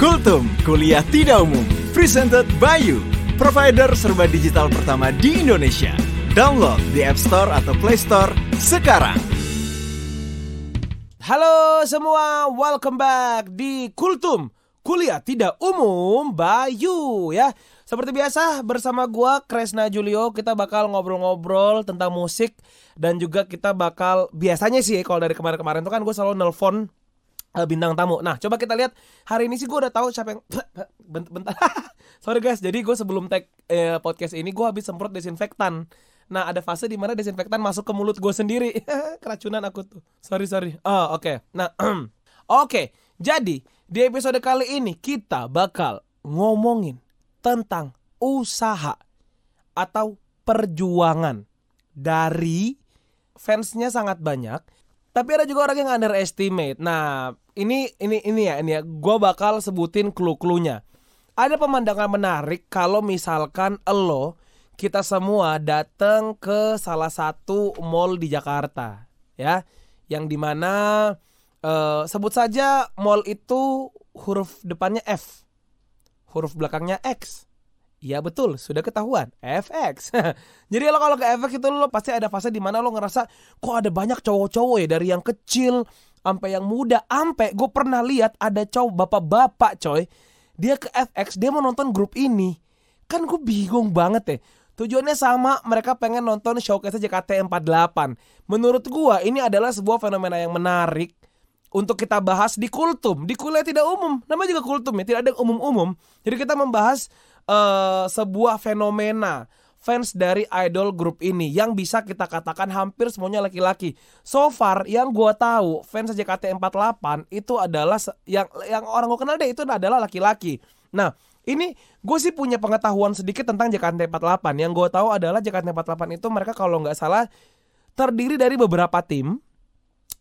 Kultum, kuliah tidak umum. Presented by you, provider serba digital pertama di Indonesia. Download di App Store atau Play Store sekarang. Halo semua, welcome back di Kultum Kuliah Tidak Umum Bayu ya. Seperti biasa bersama gua Kresna Julio kita bakal ngobrol-ngobrol tentang musik dan juga kita bakal biasanya sih kalau dari kemarin-kemarin tuh kan gue selalu nelpon uh, bintang tamu. Nah, coba kita lihat hari ini sih gue udah tahu siapa yang bentar. Sorry guys, jadi gue sebelum tag eh, podcast ini gue habis semprot desinfektan. Nah, ada fase di mana desinfektan masuk ke mulut gue sendiri. Keracunan aku tuh. Sorry, sorry. Oh, oke. Okay. Nah, oke. Okay. Jadi, di episode kali ini kita bakal ngomongin tentang usaha atau perjuangan dari fansnya sangat banyak tapi ada juga orang yang underestimate. Nah, ini ini ini ya, ini ya. Gue bakal sebutin clue-cluenya. Ada pemandangan menarik kalau misalkan lo kita semua datang ke salah satu mall di Jakarta, ya, yang di mana uh, sebut saja mall itu huruf depannya F, huruf belakangnya X. Iya betul, sudah ketahuan. FX. Jadi lo kalau ke FX itu lo pasti ada fase di mana lo ngerasa kok ada banyak cowok-cowok ya dari yang kecil sampai yang muda, sampai gue pernah lihat ada cowok bapak-bapak coy. Dia ke FX, dia mau nonton grup ini. Kan gue bingung banget ya. Tujuannya sama, mereka pengen nonton showcase JKT48. Menurut gue ini adalah sebuah fenomena yang menarik untuk kita bahas di kultum, di kuliah tidak umum. Namanya juga kultum ya, tidak ada umum-umum. Jadi kita membahas uh, sebuah fenomena fans dari idol grup ini yang bisa kita katakan hampir semuanya laki-laki. So far yang gue tahu fans JKT48 itu adalah yang yang orang gue kenal deh itu adalah laki-laki. Nah, ini gue sih punya pengetahuan sedikit tentang JKT48. Yang gue tahu adalah JKT48 itu mereka kalau nggak salah terdiri dari beberapa tim.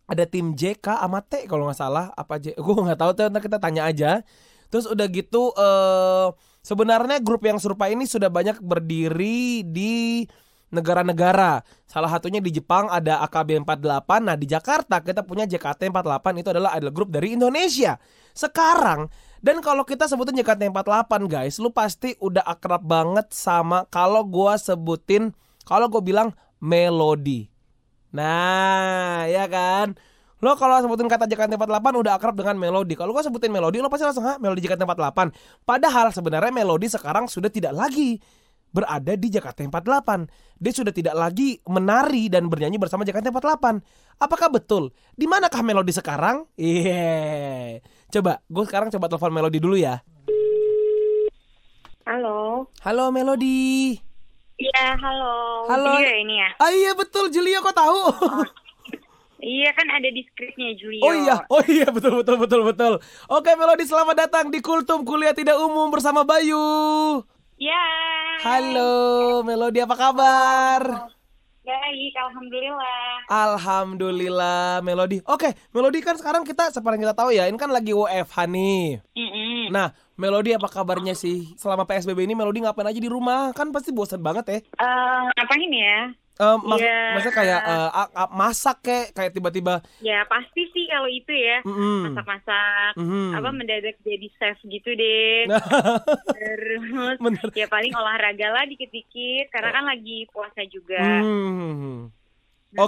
Ada tim JK sama T kalau nggak salah apa J gue nggak tahu tuh kita tanya aja. Terus udah gitu eh uh, Sebenarnya grup yang serupa ini sudah banyak berdiri di negara-negara. Salah satunya di Jepang ada AKB48. Nah, di Jakarta kita punya JKT48 itu adalah idol grup dari Indonesia. Sekarang dan kalau kita sebutin JKT48 guys, lu pasti udah akrab banget sama kalau gua sebutin kalau gue bilang melodi. Nah, ya kan? Lo kalau sebutin kata JKT48 udah akrab dengan melodi. Kalau gua sebutin melodi lo pasti langsung ha melodi JKT48. Padahal sebenarnya melodi sekarang sudah tidak lagi berada di JKT48. Dia sudah tidak lagi menari dan bernyanyi bersama JKT48. Apakah betul? Di manakah melodi sekarang? Iya. Yeah. Coba, gue sekarang coba telepon melodi dulu ya. Halo. Halo Melodi. Iya, halo. Halo. Julio ini ya? Ah iya betul, Julio kok tahu? Oh. Iya kan ada di skripnya Julio. Oh iya, oh iya betul betul betul betul. Oke Melodi selamat datang di Kultum Kuliah Tidak Umum bersama Bayu. Ya. Halo Melodi apa kabar? Baik, alhamdulillah. Alhamdulillah Melodi. Oke, Melodi kan sekarang kita seperti kita tahu ya, ini kan lagi WFH nih. Mm -mm. Nah, Melodi apa kabarnya sih? Selama PSBB ini Melodi ngapain aja di rumah? Kan pasti bosan banget ya. Uh, ngapain ya? Uh, mak yeah. maksudnya kayak uh, masak kayak kayak tiba-tiba ya pasti sih kalau itu ya mm-hmm. masak-masak mm-hmm. apa mendadak jadi chef gitu deh terus Bener. ya paling olahraga lah dikit-dikit karena kan lagi puasa juga mm-hmm.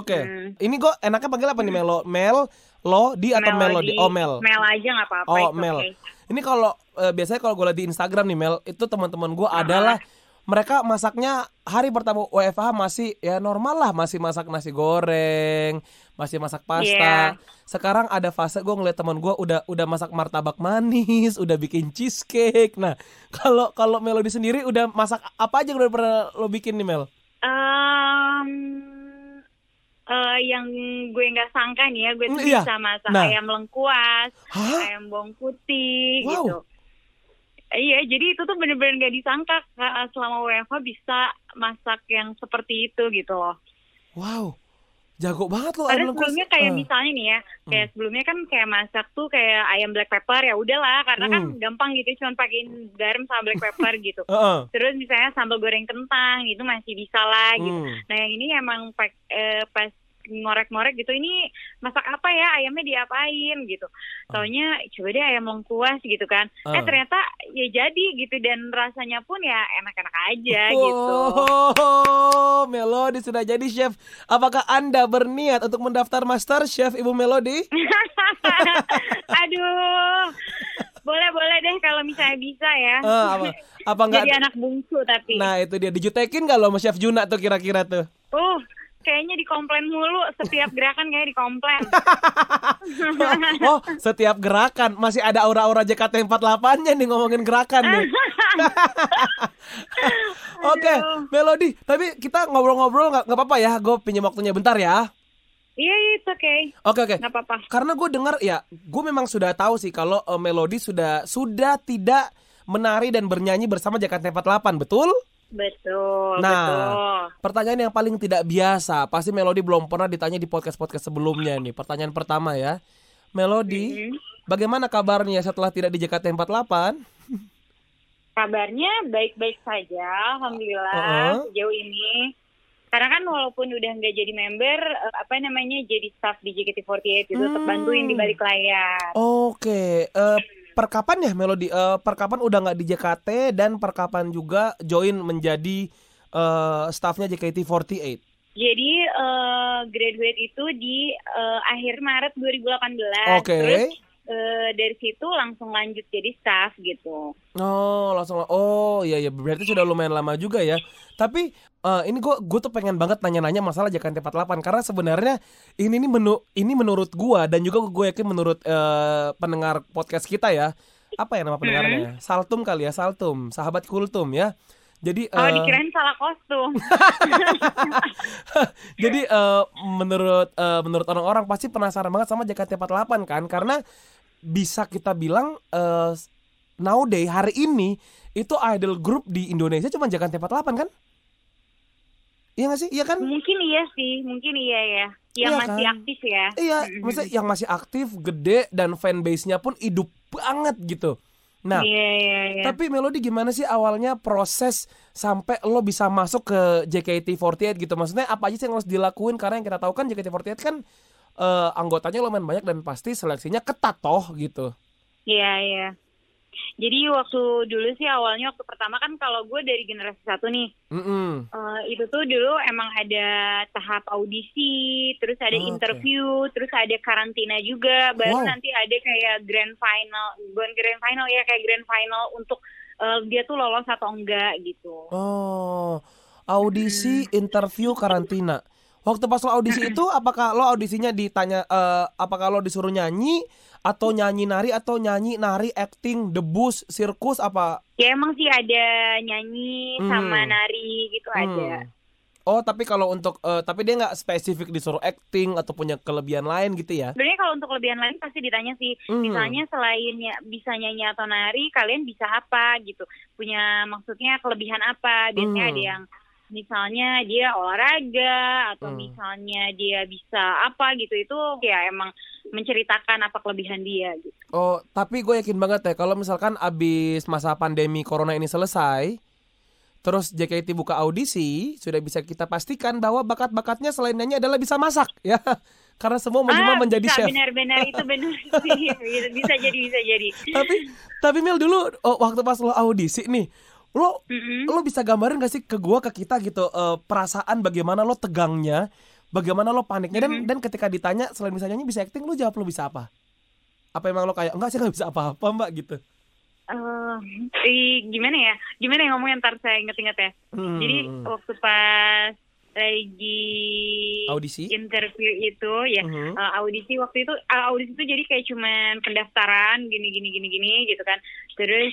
oke okay. ini kok enaknya panggil apa nih Melo Mel lo di atau melodi oh Mel Mel aja nggak apa-apa oh Mel okay. ini kalau uh, biasanya kalau gue lihat di Instagram nih Mel itu teman-teman gue uh-huh. adalah mereka masaknya hari pertama WFH masih ya normal lah masih masak nasi goreng masih masak pasta yeah. sekarang ada fase gue ngeliat teman gue udah udah masak martabak manis udah bikin cheesecake nah kalau kalau Melody sendiri udah masak apa aja yang udah pernah lo bikin nih Mel um, uh, yang gue nggak sangka nih ya gue tuh iya. bisa masak nah. ayam lengkuas Hah? ayam bawang putih wow. gitu Iya, jadi itu tuh bener-bener gak disangka selama WFH bisa masak yang seperti itu gitu loh. Wow, jago banget loh. Karena sebelumnya kayak uh. misalnya nih ya, kayak hmm. sebelumnya kan kayak masak tuh kayak ayam black pepper ya udahlah, karena kan hmm. kan gampang gitu, cuma pakein garam sama black pepper gitu. uh -uh. Terus misalnya sambal goreng kentang itu masih bisa lah gitu. Hmm. Nah yang ini emang eh, pas ngorek-ngorek gitu ini masak apa ya? Ayamnya diapain? gitu. Taunya coba deh ayam lengkuas gitu kan. Uh. eh ternyata ya jadi gitu dan rasanya pun ya enak-enak aja oh, gitu. Oh Melody sudah jadi chef. Apakah anda berniat untuk mendaftar master chef Ibu Melody? Aduh. Boleh boleh deh kalau misalnya bisa ya. Uh, apa, apa enggak? Jadi anak bungsu tapi. Nah itu dia. Dijutekin kalau sama Chef Juna tuh kira-kira tuh. Uh, kayaknya dikomplain mulu setiap gerakan kayak dikomplain. oh, setiap gerakan masih ada aura-aura JKT48-nya nih ngomongin gerakan nih. Oke, okay, Melody. Tapi kita ngobrol-ngobrol nggak apa-apa ya. Gue pinjam waktunya bentar ya. Iya, yeah, it's okay. Oke, okay, oke. Okay. apa-apa. Karena gue dengar ya, gue memang sudah tahu sih kalau uh, Melody sudah sudah tidak menari dan bernyanyi bersama JKT48, betul? Betul, nah, betul. pertanyaan yang paling tidak biasa, pasti Melody belum pernah ditanya di podcast-podcast sebelumnya nih. Pertanyaan pertama ya. Melody, mm -hmm. bagaimana kabarnya setelah tidak di JKT48? Kabarnya baik-baik saja, alhamdulillah uh -uh. sejauh ini karena kan walaupun udah nggak jadi member uh, apa namanya jadi staff di JKT48 itu hmm. tetap bantuin di balik layar. Oke, okay. uh, eh, per kapan ya Melody? Uh, per kapan udah nggak di JKT dan per kapan juga join menjadi uh, staffnya JKT48? Jadi uh, graduate itu di uh, akhir Maret 2018. Oke. Okay uh, dari situ langsung lanjut jadi staff gitu. Oh, langsung oh iya ya berarti sudah lumayan lama juga ya. Tapi uh, ini gue gue tuh pengen banget nanya-nanya masalah JKT48 karena sebenarnya ini ini menu ini menurut gue dan juga gue yakin menurut uh, pendengar podcast kita ya. Apa ya nama pendengarnya? Hmm. Saltum kali ya, Saltum, sahabat Kultum ya. Jadi Oh, uh, dikirain salah kostum. Jadi uh, menurut uh, menurut orang-orang pasti penasaran banget sama JKT48 kan karena bisa kita bilang uh, nowadays hari ini itu idol group di Indonesia cuma JKT48 kan? Iya gak sih? Iya kan? Mungkin iya sih, mungkin iya ya. Yang iya masih kan? aktif ya. Iya, maksudnya yang masih aktif, gede dan fanbase-nya pun hidup banget gitu. Nah, yeah, yeah, yeah. tapi Melody gimana sih awalnya proses sampai lo bisa masuk ke JKT48 gitu? Maksudnya apa aja sih yang harus dilakuin? Karena yang kita tahu kan JKT48 kan uh, anggotanya lumayan banyak dan pasti seleksinya ketat toh gitu. Iya, iya. Jadi waktu dulu sih awalnya waktu pertama kan kalau gue dari generasi satu nih, mm -hmm. uh, itu tuh dulu emang ada tahap audisi, terus ada oh, interview, okay. terus ada karantina juga, baru wow. nanti ada kayak grand final, bukan grand final ya kayak grand final untuk uh, dia tuh lolos atau enggak gitu. Oh, audisi, hmm. interview, karantina. Waktu pas lo audisi itu, apakah lo audisinya ditanya, uh, apakah lo disuruh nyanyi atau nyanyi nari atau nyanyi nari acting debus sirkus apa? Ya emang sih ada nyanyi hmm. sama nari gitu hmm. ada. Oh tapi kalau untuk uh, tapi dia nggak spesifik disuruh acting atau punya kelebihan lain gitu ya? Sebenarnya kalau untuk kelebihan lain pasti ditanya sih, hmm. misalnya selain ya, bisa nyanyi atau nari, kalian bisa apa gitu? Punya maksudnya kelebihan apa? Biasanya hmm. ada yang misalnya dia olahraga atau hmm. misalnya dia bisa apa gitu itu ya emang menceritakan apa kelebihan dia gitu. Oh, tapi gue yakin banget ya kalau misalkan abis masa pandemi corona ini selesai, terus JKT buka audisi, sudah bisa kita pastikan bahwa bakat-bakatnya selain nyanyi adalah bisa masak ya. Karena semua menjelma ah, menjadi chef. Benar-benar itu benar sih. bisa jadi bisa jadi. tapi tapi Mil dulu oh, waktu pas lo audisi nih, lo mm-hmm. lo bisa gambarin gak sih ke gua ke kita gitu uh, perasaan bagaimana lo tegangnya bagaimana lo paniknya mm-hmm. dan dan ketika ditanya selain bisa nyanyi bisa acting lo jawab lo bisa apa apa emang lo kayak enggak sih nggak bisa apa-apa mbak gitu Uh, gimana ya gimana yang ngomongnya ntar saya inget-inget ya hmm. jadi waktu pas lagi audisi interview itu ya uh-huh. uh, audisi waktu itu uh, audisi itu jadi kayak cuman pendaftaran gini gini gini gini gitu kan terus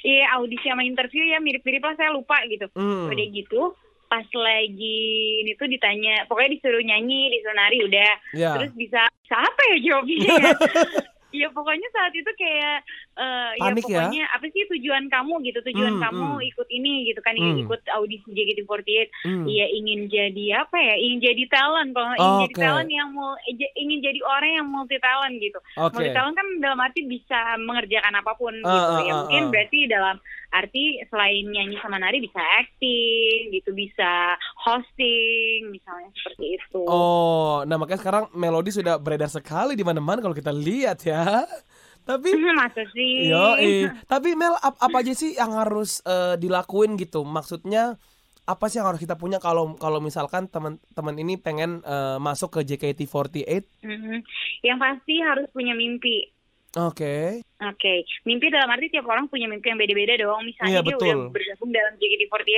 Iya audisi sama interview ya mirip-mirip lah saya lupa gitu. Hmm. Udah gitu pas lagi ini tuh ditanya pokoknya disuruh nyanyi disuruh nari udah yeah. terus bisa bisa apa ya jawabnya ya? ya pokoknya saat itu kayak uh, ya pokoknya ya? apa sih tujuan kamu gitu tujuan hmm, kamu hmm. ikut ini gitu kan hmm. ikut audisi JKT48 hmm. ya ingin jadi apa ya ingin jadi talent kalau ingin okay. jadi talent yang mau ingin jadi orang yang multi talent gitu okay. multi talent kan dalam arti bisa mengerjakan apa pun uh, gitu uh, ya mungkin uh. berarti dalam arti selain nyanyi sama nari bisa acting gitu bisa hosting misalnya seperti itu. Oh nah makanya sekarang melodi sudah beredar sekali di mana-mana kalau kita lihat ya. Tapi masa sih? Yo tapi Mel ap, apa aja sih yang harus uh, dilakuin gitu? Maksudnya apa sih yang harus kita punya kalau kalau misalkan teman-teman ini pengen uh, masuk ke JKT48 mm-hmm. yang pasti harus punya mimpi Oke. Okay. Oke, okay. mimpi dalam arti tiap orang punya mimpi yang beda-beda dong. Misalnya iya, dia betul. udah bergabung dalam JKT48,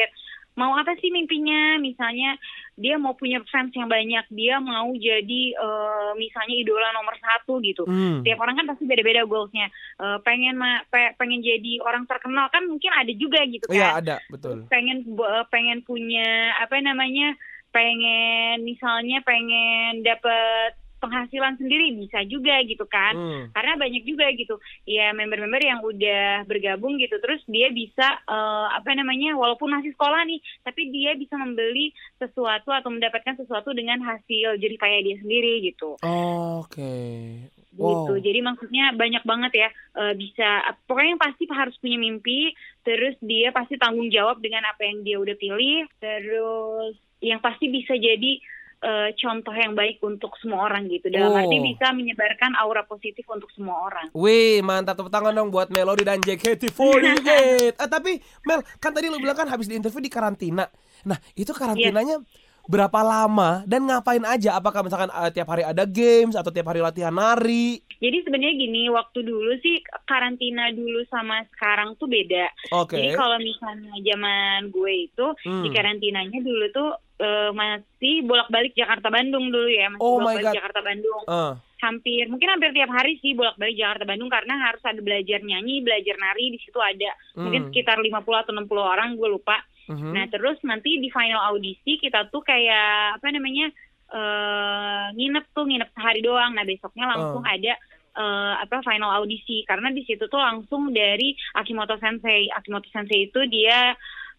mau apa sih mimpinya? Misalnya dia mau punya fans yang banyak, dia mau jadi uh, misalnya idola nomor satu gitu. Hmm. Tiap orang kan pasti beda-beda goalsnya. Uh, pengen ma pe pengen jadi orang terkenal kan mungkin ada juga gitu kan. Iya ada, betul. Pengen uh, pengen punya apa namanya? Pengen misalnya pengen dapat penghasilan sendiri bisa juga gitu kan hmm. karena banyak juga gitu ya member-member yang udah bergabung gitu terus dia bisa uh, apa namanya walaupun masih sekolah nih tapi dia bisa membeli sesuatu atau mendapatkan sesuatu dengan hasil jadi payah dia sendiri gitu oh, oke okay. Wow. gitu jadi maksudnya banyak banget ya uh, bisa pokoknya yang pasti harus punya mimpi terus dia pasti tanggung jawab dengan apa yang dia udah pilih terus yang pasti bisa jadi uh, contoh yang baik untuk semua orang gitu. Dalam oh. arti bisa menyebarkan aura positif untuk semua orang. Wih, mantap tepuk tangan dong buat Melody dan JKT48. eh, tapi Mel, kan tadi lu bilang kan habis di interview di karantina. Nah, itu karantinanya yeah berapa lama dan ngapain aja? Apakah misalkan uh, tiap hari ada games atau tiap hari latihan nari? Jadi sebenarnya gini, waktu dulu sih karantina dulu sama sekarang tuh beda. Okay. Jadi kalau misalnya zaman gue itu hmm. di karantinanya dulu tuh uh, masih bolak-balik Jakarta Bandung dulu ya, masih oh bolak-balik Jakarta Bandung. Uh. Hampir mungkin hampir tiap hari sih bolak-balik Jakarta Bandung karena harus ada belajar nyanyi, belajar nari di situ ada. Hmm. Mungkin sekitar 50 atau 60 orang, gue lupa. Uh -huh. Nah, terus nanti di final audisi kita tuh kayak apa namanya? Uh, nginep tuh nginep sehari doang. Nah, besoknya langsung uh. ada uh, apa final audisi karena di situ tuh langsung dari Akimoto Sensei. Akimoto Sensei itu dia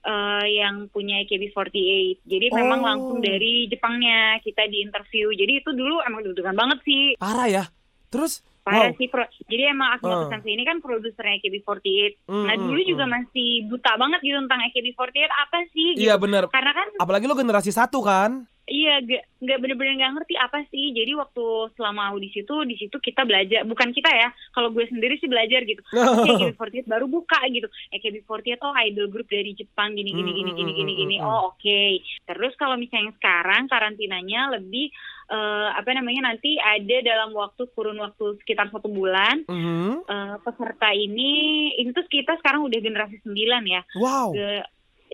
uh, yang punya AKB48. Jadi oh. memang langsung dari Jepangnya kita di interview. Jadi itu dulu emang deg-degan banget sih. Parah ya. Terus Parah wow. sih, pro. jadi emang Akimoto uh. Sensei ini kan produsernya AKB48. Mm, nah dulu mm, juga mm. masih buta banget gitu tentang AKB48 apa sih? Gitu. Iya benar. Karena kan, apalagi lo generasi satu kan? Iya, gak, gak bener-bener gak ngerti apa sih. Jadi waktu selama audisi itu di situ kita belajar, bukan kita ya. Kalau gue sendiri sih belajar gitu. AKB48 baru buka gitu. AKB48 oh idol group dari Jepang gini gini gini gini gini gini. Oh oke. Okay. Terus kalau misalnya sekarang karantinanya lebih uh, apa namanya nanti ada dalam waktu kurun waktu sekitar satu bulan. Mm -hmm. uh, peserta ini tuh kita sekarang udah generasi sembilan ya. Wow.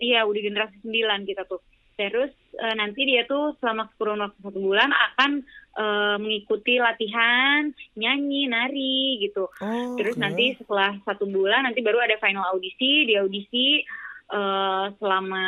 iya udah generasi sembilan kita tuh Terus uh, nanti dia tuh selama kurun waktu satu bulan akan uh, mengikuti latihan nyanyi, nari gitu. Oh, Terus okay. nanti setelah satu bulan nanti baru ada final audisi. Di audisi uh, selama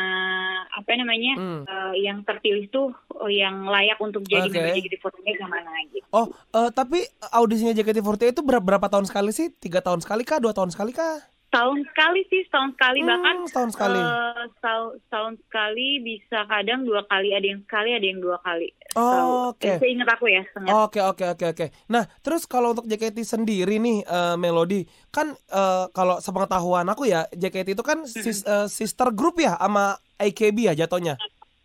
apa namanya hmm. uh, yang terpilih tuh uh, yang layak untuk jadi okay. JKT48 yang mana gitu. Oh, uh, tapi audisinya JKT48 itu berapa, berapa tahun sekali sih? Tiga tahun sekali kah? Dua tahun sekali kah? Setahun sekali sih, setahun sekali hmm, bahkan setahun sekali. Uh, setahun, setahun sekali bisa kadang dua kali, ada yang sekali, ada yang dua kali. Oh, oke. Okay. Ingat aku ya. Oke, oke, oke, oke. Nah, terus kalau untuk JKT sendiri nih, uh, Melody, kan uh, kalau sepengetahuan aku ya, JKT itu kan hmm. sis, uh, sister group ya sama AKB ya jatuhnya.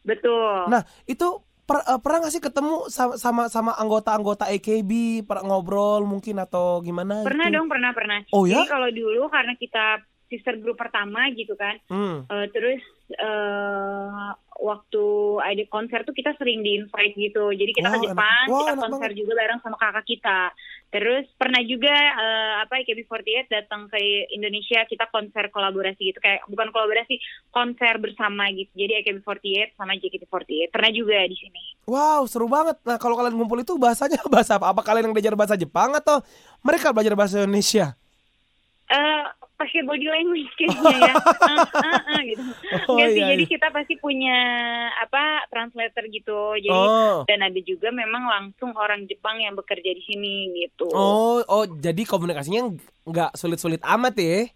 Betul. Nah, itu per, uh, pernah gak sih ketemu sama sama anggota-anggota AKB pernah ngobrol mungkin atau gimana pernah gitu? dong pernah pernah oh ya Jadi kalau dulu karena kita sister group pertama gitu kan hmm. uh, terus uh, waktu ada konser tuh kita sering di invite gitu. Jadi kita wow, ke Jepang, wow, kita konser banget. juga bareng sama kakak kita. Terus pernah juga uh, apa AKB48 datang ke Indonesia, kita konser kolaborasi gitu kayak bukan kolaborasi, konser bersama gitu. Jadi AKB48 sama JKT48 pernah juga di sini. Wow, seru banget. Nah, kalau kalian ngumpul itu bahasanya bahasa apa? Apa kalian yang belajar bahasa Jepang atau mereka belajar bahasa Indonesia? Uh, pakai body language kayaknya ya. uh, uh, uh, gitu. Oh, Gak sih, iya, jadi iya. kita pasti punya apa translator gitu. Jadi oh. dan ada juga memang langsung orang Jepang yang bekerja di sini gitu. Oh, oh jadi komunikasinya nggak sulit-sulit amat ya?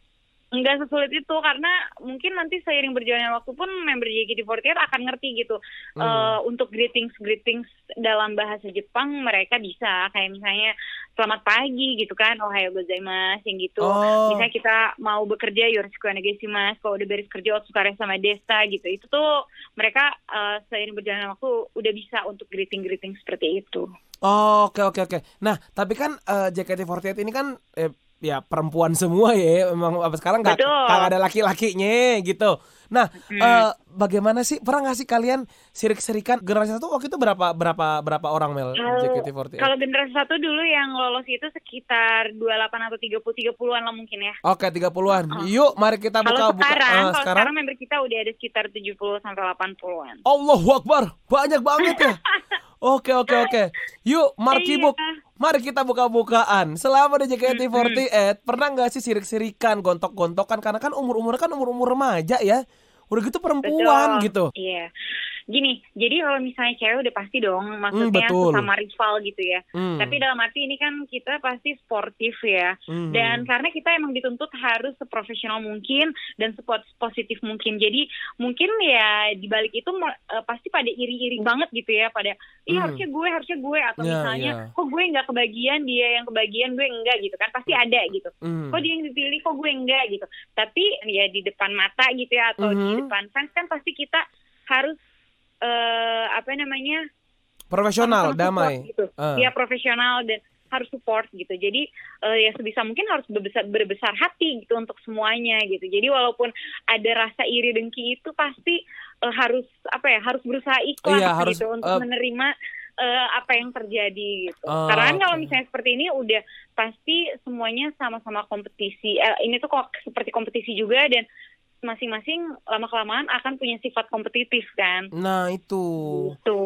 Nggak sesulit itu karena mungkin nanti seiring berjalannya waktu pun member JKT48 akan ngerti gitu. Hmm. uh, untuk greetings greetings dalam bahasa Jepang mereka bisa. Kayak misalnya selamat pagi gitu kan. Ohayo gozaimasu yang gitu. Oh. misalnya kita mau bekerja yoroshiku mas kalau udah beres kerja otsukare sama desta gitu. Itu tuh mereka uh, seiring berjalannya waktu udah bisa untuk greeting greeting seperti itu. Oh, oke oke oke. Nah, tapi kan uh, JKT48 ini kan eh, ya perempuan semua ya memang apa sekarang nggak ada laki-lakinya gitu nah hmm. uh, bagaimana sih pernah nggak sih kalian sirik-sirikan generasi satu waktu itu berapa berapa berapa orang Mel JKT48 kalau generasi satu dulu yang lolos itu sekitar 28 atau 30 30-an lah mungkin ya oke 30-an oh. yuk mari kita buka buka sekarang, uh, kalau sekarang sekarang member kita udah ada sekitar 70 sampai 80-an Allahu Akbar banyak banget ya Oke oke oke. Yuk, Markibuk. Iya. Mari kita buka-bukaan. Selama di JKT48, pernah nggak sih sirik-sirikan, gontok-gontokan? Karena kan umur-umur kan umur-umur remaja ya. Udah gitu perempuan Betul. gitu. Iya gini jadi kalau misalnya cewek udah pasti dong maksudnya mm, sama rival gitu ya mm. tapi dalam arti ini kan kita pasti sportif ya mm. dan karena kita emang dituntut harus seprofesional mungkin dan sepositif mungkin jadi mungkin ya dibalik itu uh, pasti pada iri-iri banget gitu ya pada iya mm. harusnya gue harusnya gue atau yeah, misalnya yeah. kok gue nggak kebagian dia yang kebagian gue enggak gitu kan pasti ada gitu mm. kok dia yang dipilih kok gue enggak gitu tapi ya di depan mata gitu ya atau mm -hmm. di depan fans kan pasti kita harus uh, apa namanya profesional damai gitu uh. ya profesional dan harus support gitu jadi uh, ya sebisa mungkin harus berbesar berbesar hati gitu untuk semuanya gitu jadi walaupun ada rasa iri dengki itu pasti uh, harus apa ya harus berusaha ikhlas iya, harus, gitu untuk uh, menerima uh, apa yang terjadi gitu. Oh, Karena kan kalau misalnya seperti ini udah pasti semuanya sama-sama kompetisi. Uh, ini tuh kok seperti kompetisi juga dan masing-masing lama kelamaan akan punya sifat kompetitif kan. Nah itu. Itu.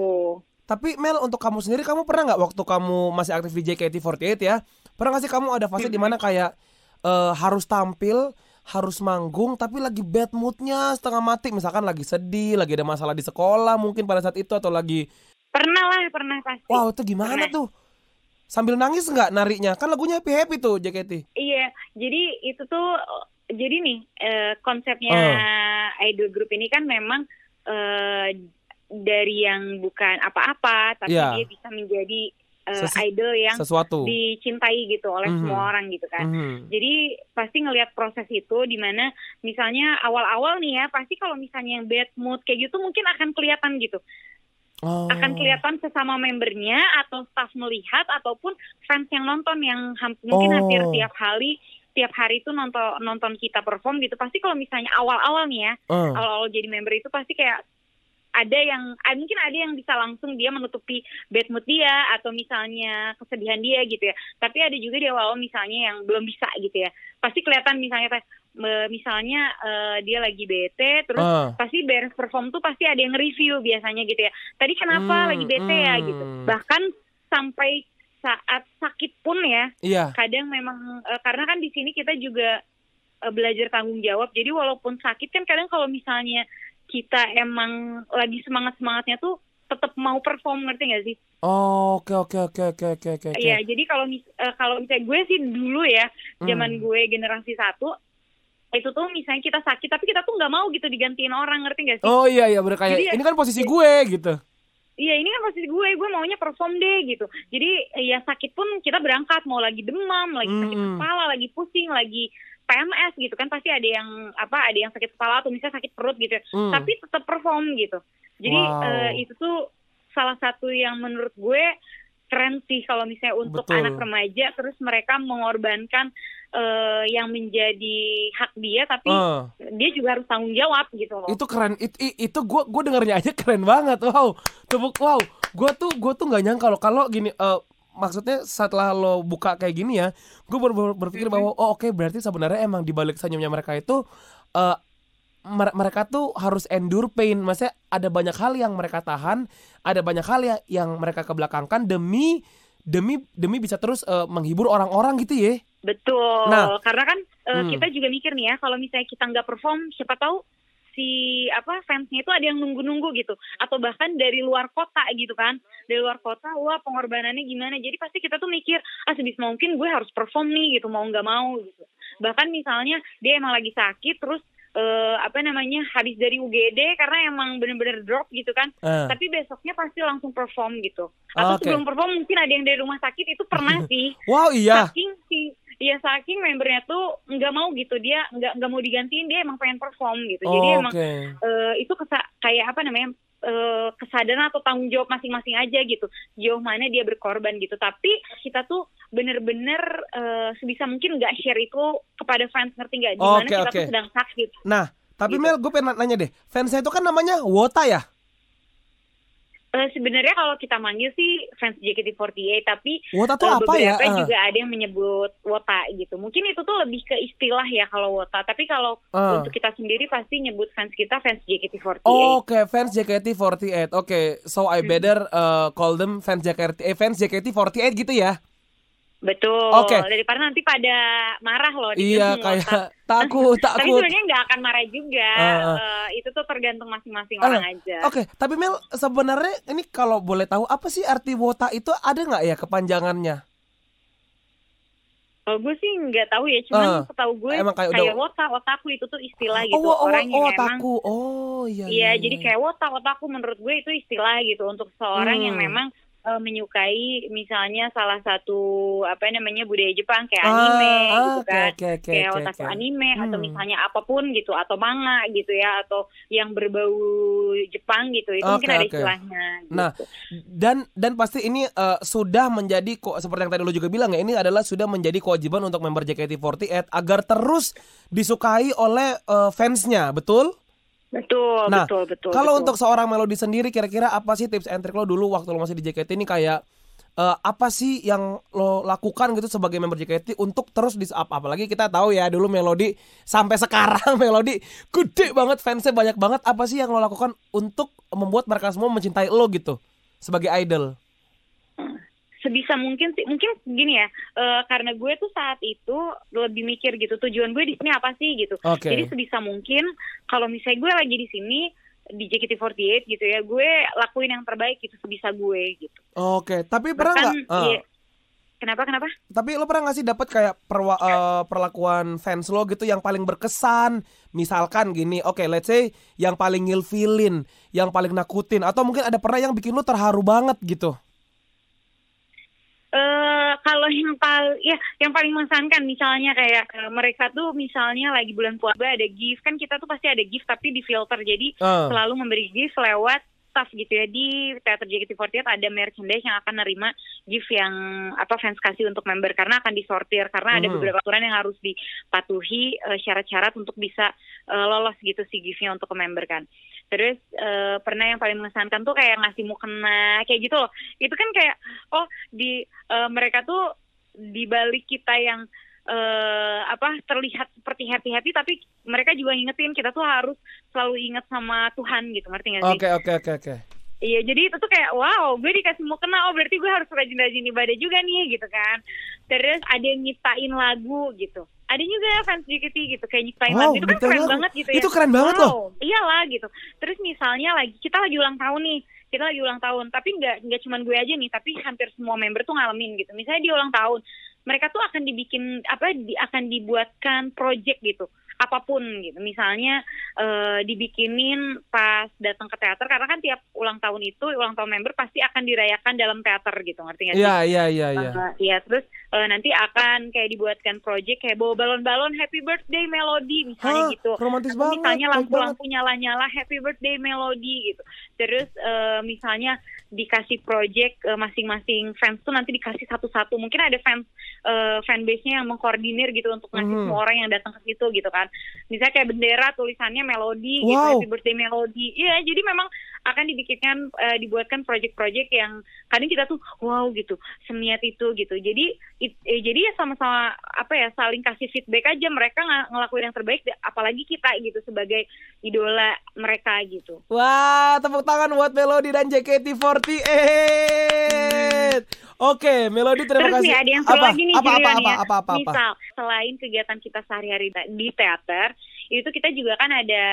Tapi Mel untuk kamu sendiri kamu pernah nggak waktu kamu masih aktif di JKT48 ya? Pernah nggak sih kamu ada fase di mana kayak uh, harus tampil, harus manggung tapi lagi bad moodnya setengah mati misalkan lagi sedih, lagi ada masalah di sekolah mungkin pada saat itu atau lagi Pernah lah, pernah pasti. Wow, itu gimana pernah. tuh? Sambil nangis nggak nariknya? Kan lagunya happy happy tuh JKT. Iya, jadi itu tuh jadi nih uh, konsepnya uh. idol group ini kan memang uh, dari yang bukan apa-apa tapi yeah. dia bisa menjadi uh, idol yang sesuatu dicintai gitu oleh mm -hmm. semua orang gitu kan. Mm -hmm. Jadi pasti ngelihat proses itu di mana misalnya awal-awal nih ya pasti kalau misalnya yang bad mood kayak gitu mungkin akan kelihatan gitu. Oh. akan kelihatan sesama membernya atau staff melihat ataupun fans yang nonton yang mungkin oh. hampir tiap hari tiap hari itu nonton nonton kita perform gitu pasti kalau misalnya awal-awal nih ya uh. awal-awal jadi member itu pasti kayak ada yang ah, mungkin ada yang bisa langsung dia menutupi bad mood dia atau misalnya kesedihan dia gitu ya tapi ada juga di awal misalnya yang belum bisa gitu ya pasti kelihatan misalnya misalnya uh, dia lagi bete terus uh. pasti beres perform tuh pasti ada yang review biasanya gitu ya tadi kenapa hmm, lagi bete hmm. ya gitu hmm. bahkan sampai saat sakit pun ya iya. kadang memang uh, karena kan di sini kita juga uh, belajar tanggung jawab jadi walaupun sakit kan kadang kalau misalnya kita emang lagi semangat semangatnya tuh tetap mau perform ngerti gak sih? Oh oke oke oke oke oke oke. Iya jadi kalau mis uh, kalau misalnya gue sih dulu ya zaman hmm. gue generasi satu itu tuh misalnya kita sakit tapi kita tuh nggak mau gitu digantiin orang ngerti gak sih? Oh iya iya berkayak jadi, ini kan posisi gue gitu iya ini kan posisi gue gue maunya perform deh gitu jadi ya sakit pun kita berangkat mau lagi demam lagi sakit hmm. kepala lagi pusing lagi PMS gitu kan pasti ada yang apa ada yang sakit kepala atau misalnya sakit perut gitu mm. tapi tetap perform gitu jadi wow. uh, itu tuh salah satu yang menurut gue keren sih kalau misalnya untuk Betul. anak remaja terus mereka mengorbankan uh, yang menjadi hak dia tapi uh. dia juga harus tanggung jawab gitu loh. Itu keren. It, it, itu gue gue dengarnya aja keren banget. Wow. Tepuk wow. Gue tuh gue tuh nggak nyangka kalau kalau gini uh, maksudnya setelah lo buka kayak gini ya, gue ber, ber, berpikir bahwa oh oke okay, berarti sebenarnya emang di balik senyumnya mereka itu uh, mereka tuh harus endure pain. Maksudnya ada banyak hal yang mereka tahan, ada banyak hal ya yang mereka kebelakangkan demi demi demi bisa terus uh, menghibur orang-orang gitu ya. Betul. Nah, karena kan uh, hmm. kita juga mikir nih ya kalau misalnya kita nggak perform siapa tahu si apa fansnya itu ada yang nunggu-nunggu gitu. Atau bahkan dari luar kota gitu kan. Dari luar kota wah pengorbanannya gimana? Jadi pasti kita tuh mikir ah sebisa mungkin gue harus perform nih gitu mau nggak mau gitu. Bahkan misalnya dia emang lagi sakit terus uh, apa namanya habis dari UGD karena emang bener-bener drop gitu kan. Uh. tapi besoknya pasti langsung perform gitu. Atau okay. sebelum perform mungkin ada yang dari rumah sakit itu pernah sih. Wow iya. Saking Iya saking membernya tuh nggak mau gitu. Dia nggak nggak mau digantiin dia emang pengen perform gitu. Oh, jadi emang uh, itu kesa kayak apa namanya uh, kesadaran atau tanggung jawab masing-masing aja gitu. Jauh mana dia berkorban gitu. Tapi kita tuh bener-bener uh, sebisa mungkin nggak share itu kepada fans ngerti nggak? Di mana okay, kita okay. tuh sedang sakit nah tapi gitu. Mel gue pengen nanya deh. Fansnya itu kan namanya Wota ya Uh, sebenarnya kalau kita manggil sih fans JKT48 tapi Wota tuh uh, apa ya? Uh. juga ada yang menyebut Wota gitu. Mungkin itu tuh lebih ke istilah ya kalau Wota. Tapi kalau uh. untuk kita sendiri pasti nyebut fans kita fans JKT48. Oh, Oke, okay. fans JKT48. Oke, okay. so I hmm. better uh, call them fans JKT eh, fans JKT48 gitu ya? Betul. Oke. Okay. Daripada nanti pada marah loh. Iya kayak takut takut. tapi sebenarnya nggak akan marah juga. Uh, uh. Uh, itu tuh tergantung masing-masing uh, orang aja. Oke. Okay. Tapi Mel sebenarnya ini kalau boleh tahu apa sih arti wota itu ada nggak ya kepanjangannya? Kalau gue sih nggak tahu ya, cuman uh, setahu gue emang kayak, kayak udah... wota, otaku itu tuh istilah gitu oh, oh, orang oh, yang otaku. memang oh iya, iya, iya, jadi iya. kayak wota, otaku menurut gue itu istilah gitu untuk seorang hmm. yang memang uh, menyukai misalnya salah satu apa namanya budaya Jepang kayak ah, anime ah, gitu kan okay, okay, kayak okay, otaku okay. anime hmm. atau misalnya apa pun gitu atau manga gitu ya atau yang berbau Jepang gitu itu okay, mungkin ada okay. istilahnya nah gitu. dan dan pasti ini uh, sudah menjadi kok seperti yang tadi lo juga bilang ya ini adalah sudah menjadi kewajiban untuk member JKT48 agar terus disukai oleh uh, fansnya betul Betul, nah, betul, betul. Kalau betul. untuk seorang Melody sendiri kira-kira apa sih tips and trick lo dulu waktu lo masih di JKT ini kayak uh, apa sih yang lo lakukan gitu sebagai member JKT untuk terus di up apalagi kita tahu ya dulu Melody sampai sekarang Melody gede banget fansnya banyak banget apa sih yang lo lakukan untuk membuat mereka semua mencintai lo gitu sebagai idol? Sebisa mungkin sih. Mungkin gini ya uh, karena gue tuh saat itu lebih mikir gitu tujuan gue di sini apa sih gitu. Okay. jadi sebisa mungkin kalau misalnya gue lagi di sini di JKT48 gitu ya gue lakuin yang terbaik gitu sebisa gue gitu. Oke okay. tapi pernah nggak? Uh. ya, kenapa kenapa? Tapi lo pernah nggak sih dapat kayak perwa, uh, perlakuan fans lo gitu yang paling berkesan? Misalkan gini oke okay, let's say yang paling ngilfilin yang paling nakutin atau mungkin ada pernah yang bikin lo terharu banget gitu Uh, kalau yang paling ya yang paling mengesankan misalnya kayak uh, mereka tuh misalnya lagi bulan puasa ada gift kan kita tuh pasti ada gift tapi di filter jadi uh. selalu memberi gift lewat staff gitu ya. Di teater JKT48 ada merchandise yang akan nerima gift yang apa fans kasih untuk member. Karena akan disortir karena ada hmm. beberapa aturan yang harus dipatuhi uh, syarat-syarat untuk bisa uh, lolos gitu si giftnya untuk ke member kan. Terus uh, pernah yang paling mengesankan tuh kayak ngasih mukena kayak gitu loh. Itu kan kayak oh di uh, mereka tuh di balik kita yang uh, apa terlihat seperti happy happy tapi mereka juga ngingetin kita tuh harus selalu ingat sama Tuhan gitu ngerti gak sih? Oke oke oke oke. Iya jadi itu tuh kayak wow gue dikasih mau kena oh berarti gue harus rajin-rajin ibadah juga nih gitu kan. Terus ada yang nyiptain lagu gitu. Ada juga fans JKT gitu kayak nyiptain wow, lagu itu kan keren banget gitu ya. Itu keren banget wow, loh. Iyalah gitu. Terus misalnya lagi kita lagi ulang tahun nih kita lagi ulang tahun tapi nggak nggak cuma gue aja nih tapi hampir semua member tuh ngalamin gitu misalnya di ulang tahun mereka tuh akan dibikin apa di, akan dibuatkan project gitu apa pun gitu. Misalnya uh, dibikinin pas datang ke teater karena kan tiap ulang tahun itu ulang tahun member pasti akan dirayakan dalam teater gitu, ngerti nggak sih? Iya, iya, iya, iya. Eh, iya, terus uh, nanti akan kayak dibuatkan project kayak bawa balon-balon happy birthday melody misalnya Hah, gitu. Romantis Atau banget. Misalnya lampu-lampu nyala-nyala happy birthday melody gitu. Terus uh, misalnya dikasih project uh, masing-masing fans tuh nanti dikasih satu-satu. Mungkin ada fans uh, fanbase-nya yang mengkoordinir gitu untuk ngasih mm. semua orang yang datang ke situ gitu kan. Misalnya kayak bendera tulisannya melodi gitu, wow. gitu, happy birthday melody. Iya, jadi memang akan dibikinkan uh, dibuatkan project-project yang kadang kita tuh wow gitu seniat itu gitu jadi it, eh, jadi ya sama-sama apa ya saling kasih feedback aja mereka ng ngelakuin yang terbaik apalagi kita gitu sebagai idola mereka gitu wah tepuk tangan buat Melody dan JKT48 hmm. Oke, Melody terima Terus kasih. Nih, ada yang apa? lagi nih, apa, apa, apa, ya. apa, apa, apa, Misal, selain kegiatan kita sehari-hari di teater, itu kita juga kan ada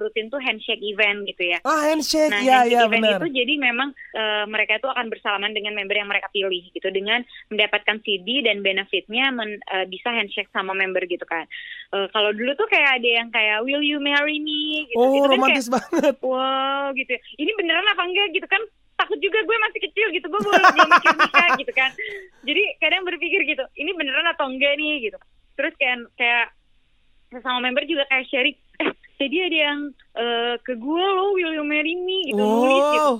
rutin tuh handshake event gitu ya. Ah, handshake, nah, ya, handshake ya, event benar. itu jadi memang uh, mereka itu akan bersalaman dengan member yang mereka pilih gitu dengan mendapatkan CD dan benefitnya men, uh, bisa handshake sama member gitu kan. Uh, kalau dulu tuh kayak ada yang kayak Will you marry me? Gitu, oh, gitu romantis kan kayak, banget. Wow, gitu. Ini beneran apa enggak gitu kan? takut juga gue masih kecil gitu gue belum belum mikir nikah gitu kan jadi kadang berpikir gitu ini beneran atau enggak nih gitu terus kayak kayak sesama member juga kayak sharing eh jadi ada yang uh, ke gue lo will you marry me gitu oh. nulis gitu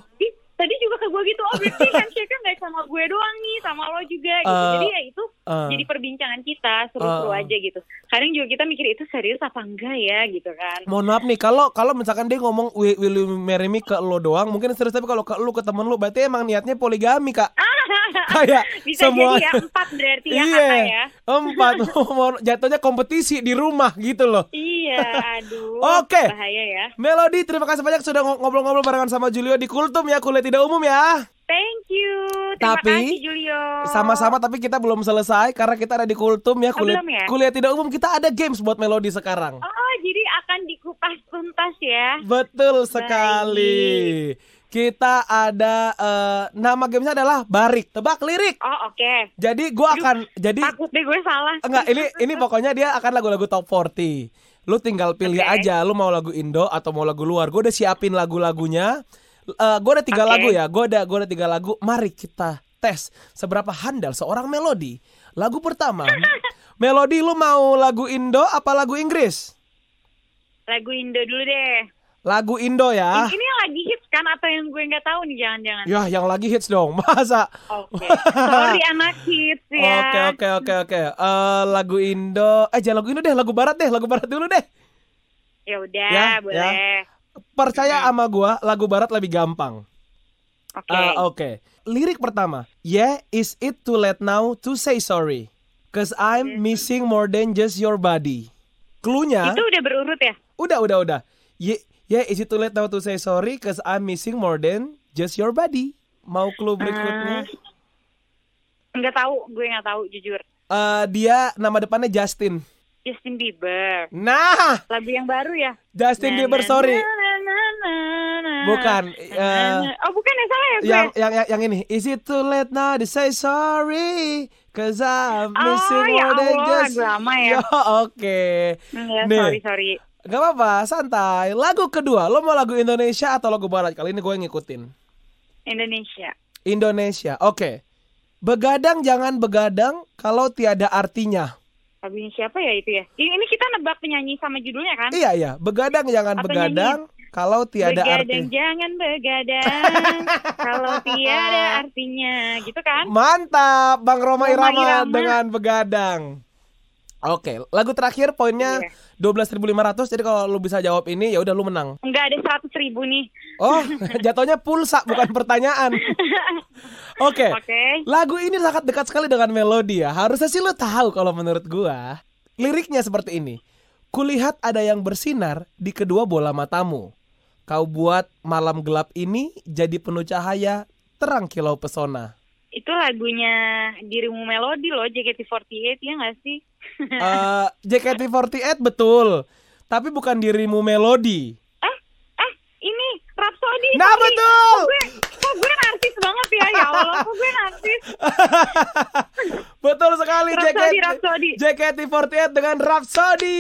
tadi juga ke gue gitu oh berarti handshake kan gak sama gue doang nih sama lo juga gitu. Uh, jadi ya itu uh, jadi perbincangan kita seru-seru uh, aja gitu. Kadang juga kita mikir itu serius apa enggak ya? gitu kan. Mohon maaf nih kalau kalau misalkan dia ngomong will, will you marry me ke lo doang mungkin serius tapi kalau ke lo ke temen lo berarti emang niatnya poligami kak. Kayak bisa semua jadi ya empat berarti ya iya, ya. empat. Jatuhnya kompetisi di rumah gitu loh. Iya aduh oke. okay. bahaya ya. Melody terima kasih banyak sudah ngobrol-ngobrol barengan sama Julio di Kultum ya kuliah tidak umum ya Thank you. Terima tapi, kasih Julio. Sama-sama tapi kita belum selesai karena kita ada di Kultum ya kuliah, oh, ya? kuliah tidak umum kita ada games buat Melody sekarang. Oh, jadi akan dikupas tuntas ya. Betul sekali. Kita ada uh, nama gamesnya adalah Barik. Tebak lirik. Oh, oke. Okay. Jadi gua akan jadi Takut deh gue salah. Enggak, ini ini pokoknya dia akan lagu-lagu top 40. Lu tinggal pilih okay. aja lu mau lagu Indo atau mau lagu luar. Gue udah siapin lagu-lagunya uh, eh, gue ada tiga okay. lagu ya. Gue ada gue ada tiga lagu. Mari kita tes seberapa handal seorang melodi. Lagu pertama, melodi lu mau lagu Indo apa lagu Inggris? Lagu Indo dulu deh. Lagu Indo ya. Ini yang lagi hits kan atau yang gue nggak tahu nih jangan-jangan. Ya, yang lagi hits dong. Masa? Oke. Okay. Sorry anak hits ya. Oke, oke, oke, oke. Eh lagu Indo, eh jangan lagu Indo deh, lagu barat deh, lagu barat dulu deh. Ya udah, ya, boleh. Ya percaya sama gua lagu barat lebih gampang. Oke. Okay. Uh, Oke. Okay. Lirik pertama. Yeah, is it too late now to say sorry? Cause I'm missing more than just your body. Klunya. Itu udah berurut ya? Udah, udah, udah. Yeah, yeah, is it too late now to say sorry? Cause I'm missing more than just your body. Mau clue berikutnya? Uh, nggak tahu, gue nggak tahu jujur. Uh, dia nama depannya Justin. Justin Bieber. Nah, lagu yang baru ya. Justin nah, Bieber, sorry. Bukan. Uh, oh, bukan ya salah ya gue. Yang, yang yang yang ini. Is it too late now to say sorry? Cause I'm missing oh, ya more than just. lama ya. Oke. Okay. Ya, Nih. sorry sorry. Gak apa-apa, santai. Lagu kedua, lo mau lagu Indonesia atau lagu Barat? Kali ini gue ngikutin. Indonesia. Indonesia, oke. Okay. Begadang jangan begadang kalau tiada artinya. Lagunya siapa ya itu ya? Ini, kita nebak penyanyi sama judulnya kan? Iya iya, begadang jangan Apa begadang nyanyi? Kalau tiada begadang, arti. Jangan begadang kalau tiada artinya, gitu kan? Mantap, Bang Roma, Roma Irama, Irama dengan begadang. Oke, lagu terakhir poinnya yeah. dua belas ribu lima ratus. Jadi kalau lu bisa jawab ini, ya udah lu menang. Enggak ada seratus ribu nih. Oh, jatuhnya pulsa bukan pertanyaan. Oke. Okay. Okay. Lagu ini sangat dekat sekali dengan melodi ya. Harusnya sih lu tahu kalau menurut gua. Liriknya seperti ini. Kulihat ada yang bersinar di kedua bola matamu. Kau buat malam gelap ini jadi penuh cahaya, terang kilau pesona itu lagunya dirimu melodi loh JKT48 ya nggak sih? uh, JKT48 betul, tapi bukan dirimu melodi. Eh, eh, ini Rhapsody. Nah betul. Gue, kok gue narsis banget ya, ya Allah, kok gue narsis. betul sekali Rhapsody, JKT, Rhapsody. JKT48 dengan Rhapsody.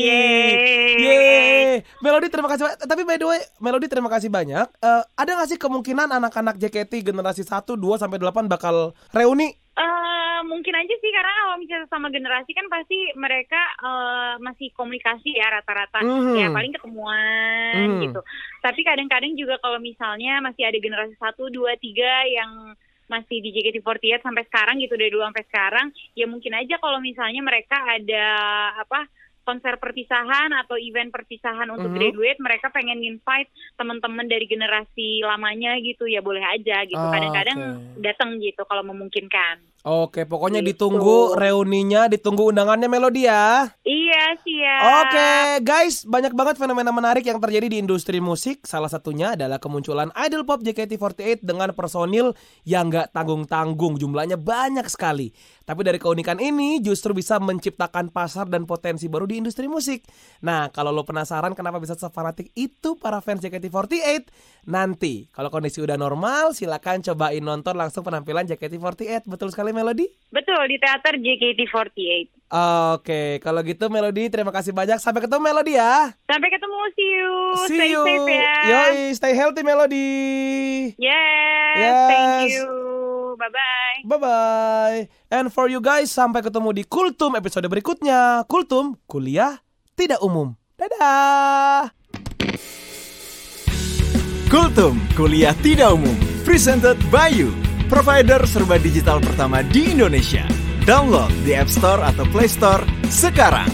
Yeay. Yeay. Melody terima kasih. Tapi by the way, Melody terima kasih banyak. Uh, ada nggak sih kemungkinan anak-anak JKT generasi 1, 2 sampai 8 bakal reuni? Uh, mungkin aja sih karena kalau misalnya sama generasi kan pasti mereka uh, masih komunikasi ya rata-rata mm-hmm. ya paling ketemuan mm. gitu. Tapi kadang-kadang juga kalau misalnya masih ada generasi satu, dua, tiga yang masih di JKT48 sampai sekarang gitu dari dulu sampai sekarang ya mungkin aja kalau misalnya mereka ada apa konser perpisahan atau event perpisahan untuk mm -hmm. graduate mereka pengen invite teman-teman dari generasi lamanya gitu ya boleh aja gitu ah, kadang-kadang oh, okay. datang gitu kalau memungkinkan Oke, pokoknya gitu. ditunggu reuninya, ditunggu undangannya Melodi ya. Iya, siap. Oke, guys, banyak banget fenomena menarik yang terjadi di industri musik. Salah satunya adalah kemunculan idol pop JKT48 dengan personil yang gak tanggung-tanggung. Jumlahnya banyak sekali. Tapi dari keunikan ini justru bisa menciptakan pasar dan potensi baru di industri musik. Nah, kalau lo penasaran kenapa bisa sefanatik itu para fans JKT48, nanti kalau kondisi udah normal, silakan cobain nonton langsung penampilan JKT48. Betul sekali Melody? Betul, di teater JKT48. Oke, kalau gitu Melody terima kasih banyak. Sampai ketemu Melody ya. Sampai ketemu, see you. See stay you. safe ya. Yoi, stay healthy Melody. Yes, yes. thank you. Bye-bye. Bye-bye. And for you guys, sampai ketemu di Kultum episode berikutnya. Kultum, kuliah tidak umum. Dadah. Kultum, kuliah tidak umum. Presented by you. Provider serba digital pertama di Indonesia. Download di App Store atau Play Store sekarang.